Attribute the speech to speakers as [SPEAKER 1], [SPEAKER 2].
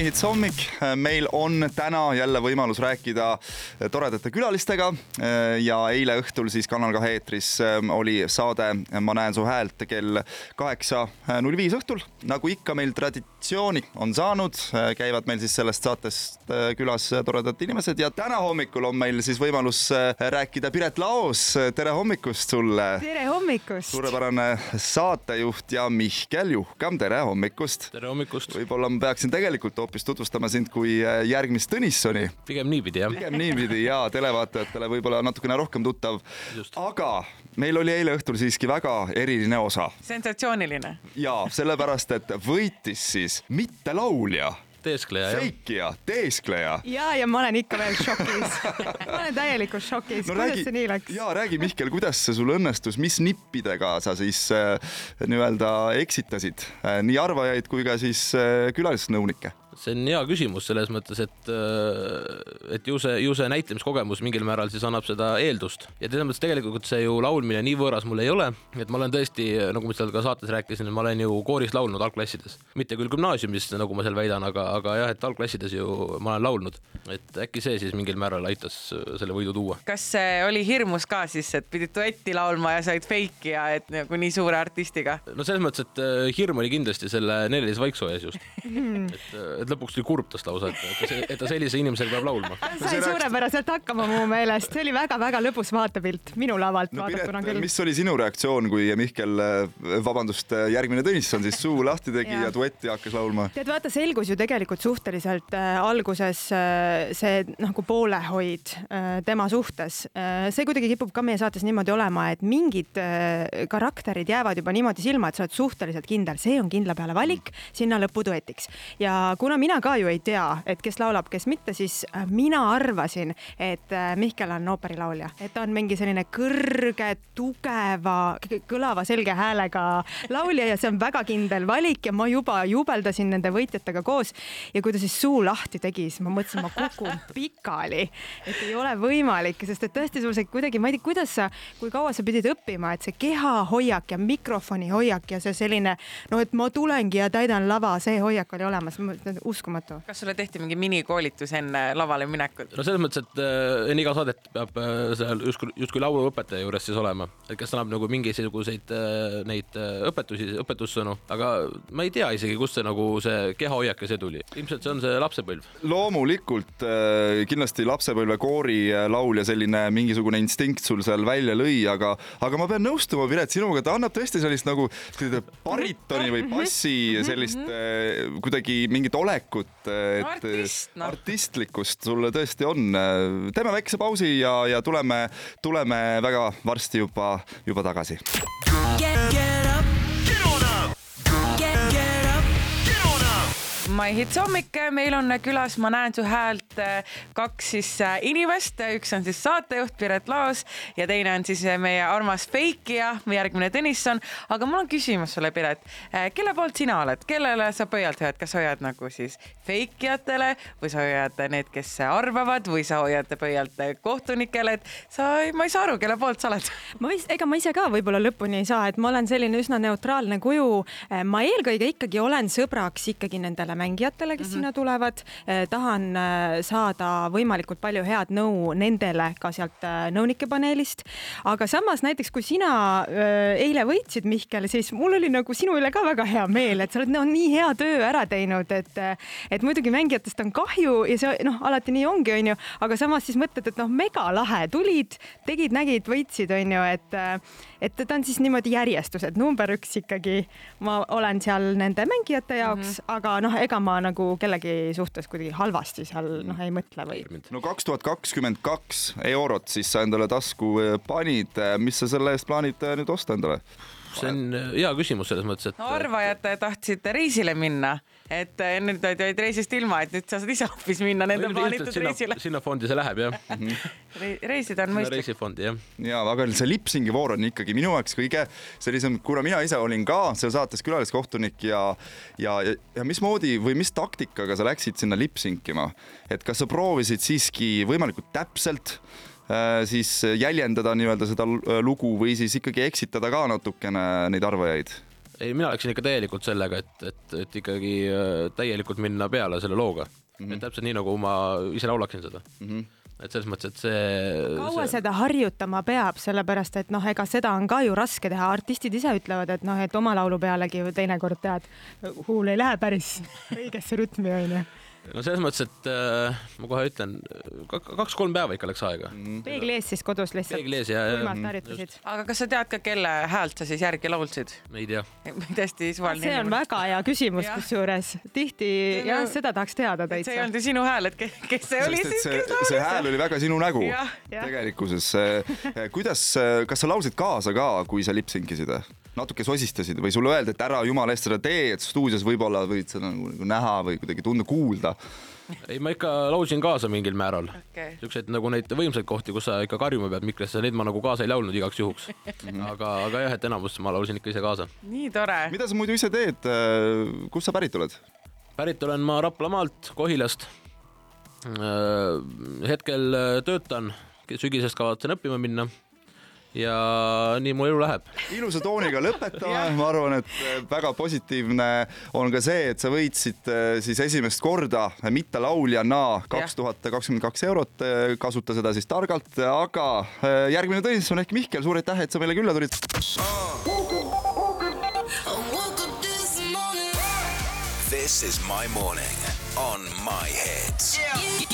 [SPEAKER 1] Hits hommik. meil on täna jälle võimalus rääkida toredate külalistega ja eile õhtul siis Kanal kahe eetris oli saade Ma näen su häält kell kaheksa null viis õhtul. nagu ikka meil traditsiooni on saanud, käivad meil siis sellest saatest külas toredad inimesed ja täna hommikul on meil siis võimalus rääkida Piret Laos. tere hommikust sulle.
[SPEAKER 2] tere hommikust.
[SPEAKER 1] suurepärane saatejuht ja Mihkel Juhkam, tere hommikust.
[SPEAKER 3] tere hommikust.
[SPEAKER 1] võib-olla ma peaksin tegelikult hoopis tutvustama sind kui äh, järgmist Tõnissoni.
[SPEAKER 3] pigem niipidi jah.
[SPEAKER 1] pigem niipidi ja televaatajatele võib-olla natukene rohkem tuttav. aga meil oli eile õhtul siiski väga eriline osa.
[SPEAKER 2] sensatsiooniline.
[SPEAKER 1] ja sellepärast, et võitis siis mitte laulja
[SPEAKER 3] teeskleja
[SPEAKER 1] jah. feikija, teeskleja.
[SPEAKER 2] ja, ja ma olen ikka veel šokis ma olen täielikult šokis no,, kuidas räägi, see nii läks?
[SPEAKER 1] ja räägi, Mihkel, kuidas see sul õnnestus, mis nippidega sa siis äh, nii-öelda eksitasid äh, nii arvajaid kui ka siis äh, külalisnõunikke?
[SPEAKER 3] See on hea küsimus selles mõttes, et, äh, et ju see, ju see näitlemiskogemus mingil määral siis annab seda eeldust ja selles mõttes tegelikult see ju laulmine nii võõras mul ei ole, et ma olen tõesti, nagu ma seal ka saates rääkisin, ma olen ju kooris laulnud algklassides, mitte küll gümnaasiumis, nagu ma seal väidan, aga, aga jah, et algklassides ju ma olen laulnud, et äkki see siis mingil määral aitas selle võidu tuua.
[SPEAKER 2] kas oli hirmus ka siis, et pidid duetti laulma ja said feiki ja et nagu nii suure artistiga?
[SPEAKER 3] no selles mõttes, et äh, hirm oli kindlasti selle Neli-Liis Vaiksoo ees just et, et lõpuks tuli kurb tast lausa, et, et ta sellise inimesega peab laulma.
[SPEAKER 2] sai suurepäraselt hakkama mu meelest, see oli väga-väga lõbus vaatepilt minu lavalt
[SPEAKER 1] no, vaadatuna küll. mis oli sinu reaktsioon, kui Mihkel, vabandust, järgmine Tõnisson siis suu lahti tegi ja, ja duetti hakkas laulma?
[SPEAKER 2] tead, vaata, selgus ju tegelikult suhteliselt äh, alguses äh, see nagu poolehoid äh, tema suhtes äh,. see kuidagi kipub ka meie saates niimoodi olema, et mingid äh, karakterid jäävad juba niimoodi silma, et sa oled suhteliselt kindel, see on kindla peale valik mm. sinna lõpuduetiks ja kuna mina ka ju ei tea, et kes laulab, kes mitte, siis äh, mina arvasin, et äh, Mihkel on ooperilaulja, et ta on mingi selline kõrge, tugeva, kõlava, selge häälega laulja ja see on väga kindel valik ja ma juba jubeldasin nende võitjatega koos. ja kui ta siis suu lahti tegi, siis ma mõtlesin, ma kukun pikali, et ei ole võimalik, sest et tõesti sul see kuidagi, ma ei tea, kuidas sa, kui kaua sa pidid õppima, et see kehahoiak ja mikrofoni hoiak ja see selline, no et ma tulengi ja täidan lava, see hoiak oli olemas uskumatu. kas sulle tehti mingi minikoolitus enne lavale minekut?
[SPEAKER 3] no selles mõttes, et äh, enne iga saadet peab äh, seal justkui, justkui lauluõpetaja juures siis olema, et kes annab nagu mingisuguseid äh, neid õpetusi, õpetussõnu, aga ma ei tea isegi, kust see nagu see kehahoiak ja see tuli. ilmselt see on see lapsepõlv.
[SPEAKER 1] loomulikult kindlasti lapsepõlve koorilaul ja selline mingisugune instinkt sul seal välja lõi, aga, aga ma pean nõustuma, Piret, sinuga, ta annab tõesti sellist nagu baritoni või bassi sellist äh, kuidagi mingit olekut olekut, et Artist, no. artistlikkust sulle tõesti on. teeme väikese pausi ja, ja tuleme, tuleme väga varsti juba, juba tagasi.
[SPEAKER 2] My Hits hommik, meil on külas Ma näen su häält kaks siis äh, inimest, üks on siis saatejuht Piret Laos ja teine on siis meie armas feikija, järgmine Tõnisson. aga mul on küsimus sulle, Piret. Äh, kelle poolt sina oled, kellele sa pöialt hoiad, kas hoiad nagu siis feikijatele või sa hoiad need, kes arvavad või sa hoiad pöialt kohtunikele, et sa, ma ei saa aru, kelle poolt sa oled?
[SPEAKER 4] ma vist, ega ma ise ka võib-olla lõpuni ei saa, et ma olen selline üsna neutraalne kuju. Äh, ma eelkõige ikkagi olen sõbraks ikkagi nendele mängijatele, kes mm -hmm. sinna tulevad. Tahan saada võimalikult palju head nõu nendele ka sealt eh, nõunike paneelist. aga samas näiteks, kui sina eile võitsid, Mihkel, siis mul oli nagu sinu üle ka väga hea meel, et sa oled no, nii hea töö ära teinud, et, et muidugi mängijatest on kahju ja see noh, alati nii ongi, onju, aga samas siis mõtled, et noh, megalahe, tulid, tegid, nägid, võitsid, onju, et, et ta on siis niimoodi järjestus, et number üks ikkagi ma olen seal nende mängijate jaoks mm, -hmm. aga noh, ega ma nagu kellegi suhtes kuidagi halvasti seal noh, ei mõtle või.
[SPEAKER 1] no kaks tuhat kakskümmend kaks eurot siis sa endale tasku eh, panid, mis sa selle eest plaanid eh, nüüd osta endale?
[SPEAKER 3] See on eh, hea küsimus selles mõttes, et.
[SPEAKER 2] no arvajad tahtsid reisile minna et eh, nüüd jäid reisist ilma, et nüüd sa saad ise hoopis minna nende no, plaanitud
[SPEAKER 3] sinna,
[SPEAKER 2] reisile.
[SPEAKER 3] sinna fondi see läheb jah
[SPEAKER 2] reisida on mõistlik.
[SPEAKER 3] reisifondi jah.
[SPEAKER 1] ja aga see lipsingi voor on ikkagi minu jaoks kõige sellisem, kuna mina ise olin ka seal saates külaliskohtunik ja ja, ja, ja mismoodi või mis taktikaga sa läksid sinna lipsinkima, et kas sa proovisid siiski võimalikult täpselt äh, siis jäljendada nii-öelda seda lugu või siis ikkagi eksitada ka natukene neid arvajaid
[SPEAKER 3] ei, mina läksin ikka täielikult sellega, et, et, et ikkagi äh, täielikult minna peale selle looga mm. -hmm. et täpselt nii, nagu ma ise laulaksin seda mm. -hmm et selles mõttes, et see.
[SPEAKER 4] kaua see... seda harjutama peab, sellepärast et noh, ega seda on ka ju raske teha, artistid ise ütlevad, et noh, et oma laulu pealegi teinekord tead, huul ei lähe päris õigesse rütmi onju
[SPEAKER 3] no selles mõttes, et äh, ma kohe ütlen, kaks-kolm päeva ikka läks aega mm.
[SPEAKER 4] -hmm. peegli ees siis kodus lihtsalt.
[SPEAKER 3] peegli ees ja.
[SPEAKER 4] tuimalt harjutasid.
[SPEAKER 2] aga kas sa tead ka, kelle häält sa siis järgi laulsid?
[SPEAKER 3] ei tea.
[SPEAKER 2] täiesti suvaline.
[SPEAKER 4] see on väga hea küsimus kusjuures, tihti jah, seda tahaks teada täitsa.
[SPEAKER 2] see ei olnud ju sinu hääl, et kes see oli
[SPEAKER 1] siis, kes laulis? see hääl oli väga sinu nägu tegelikkuses. kuidas, kas sa laulsid kaasa ka, kui sa lipsinkisid? Natuke sosistasid või sulle öeldi, et ära jumala eest seda tee, et stuudios võib-olla võid seda nagu, nagu näha või kuidagi tunda, kuulda?
[SPEAKER 3] ei, ma ikka laulsin kaasa mingil määral okay.. siukseid nagu neid võimsaid kohti, kus sa ikka karjuma pead mikrisse, neid ma nagu kaasa ei laulnud igaks juhuks aga, aga jah, et enamus ma laulsin ikka ise kaasa.
[SPEAKER 2] nii tore.
[SPEAKER 1] mida sa muidu ise teed? kust sa pärit oled?
[SPEAKER 3] pärit olen ma Raplamaalt, Kohilast. hetkel töötan, sügisest kavatsen õppima minna ja nii mu elu läheb.
[SPEAKER 1] ilusa tooniga lõpetame, ma arvan, et äh, väga positiivne on ka see, et sa võitsid äh, siis esimest korda mittelauljana kaks tuhat kakskümmend kaks eurot. Äh, kasuta seda siis targalt, aga järgmine on ehk Mihkel, suur aitäh, et sa meile külla tulid. This is my morning on my head yeah..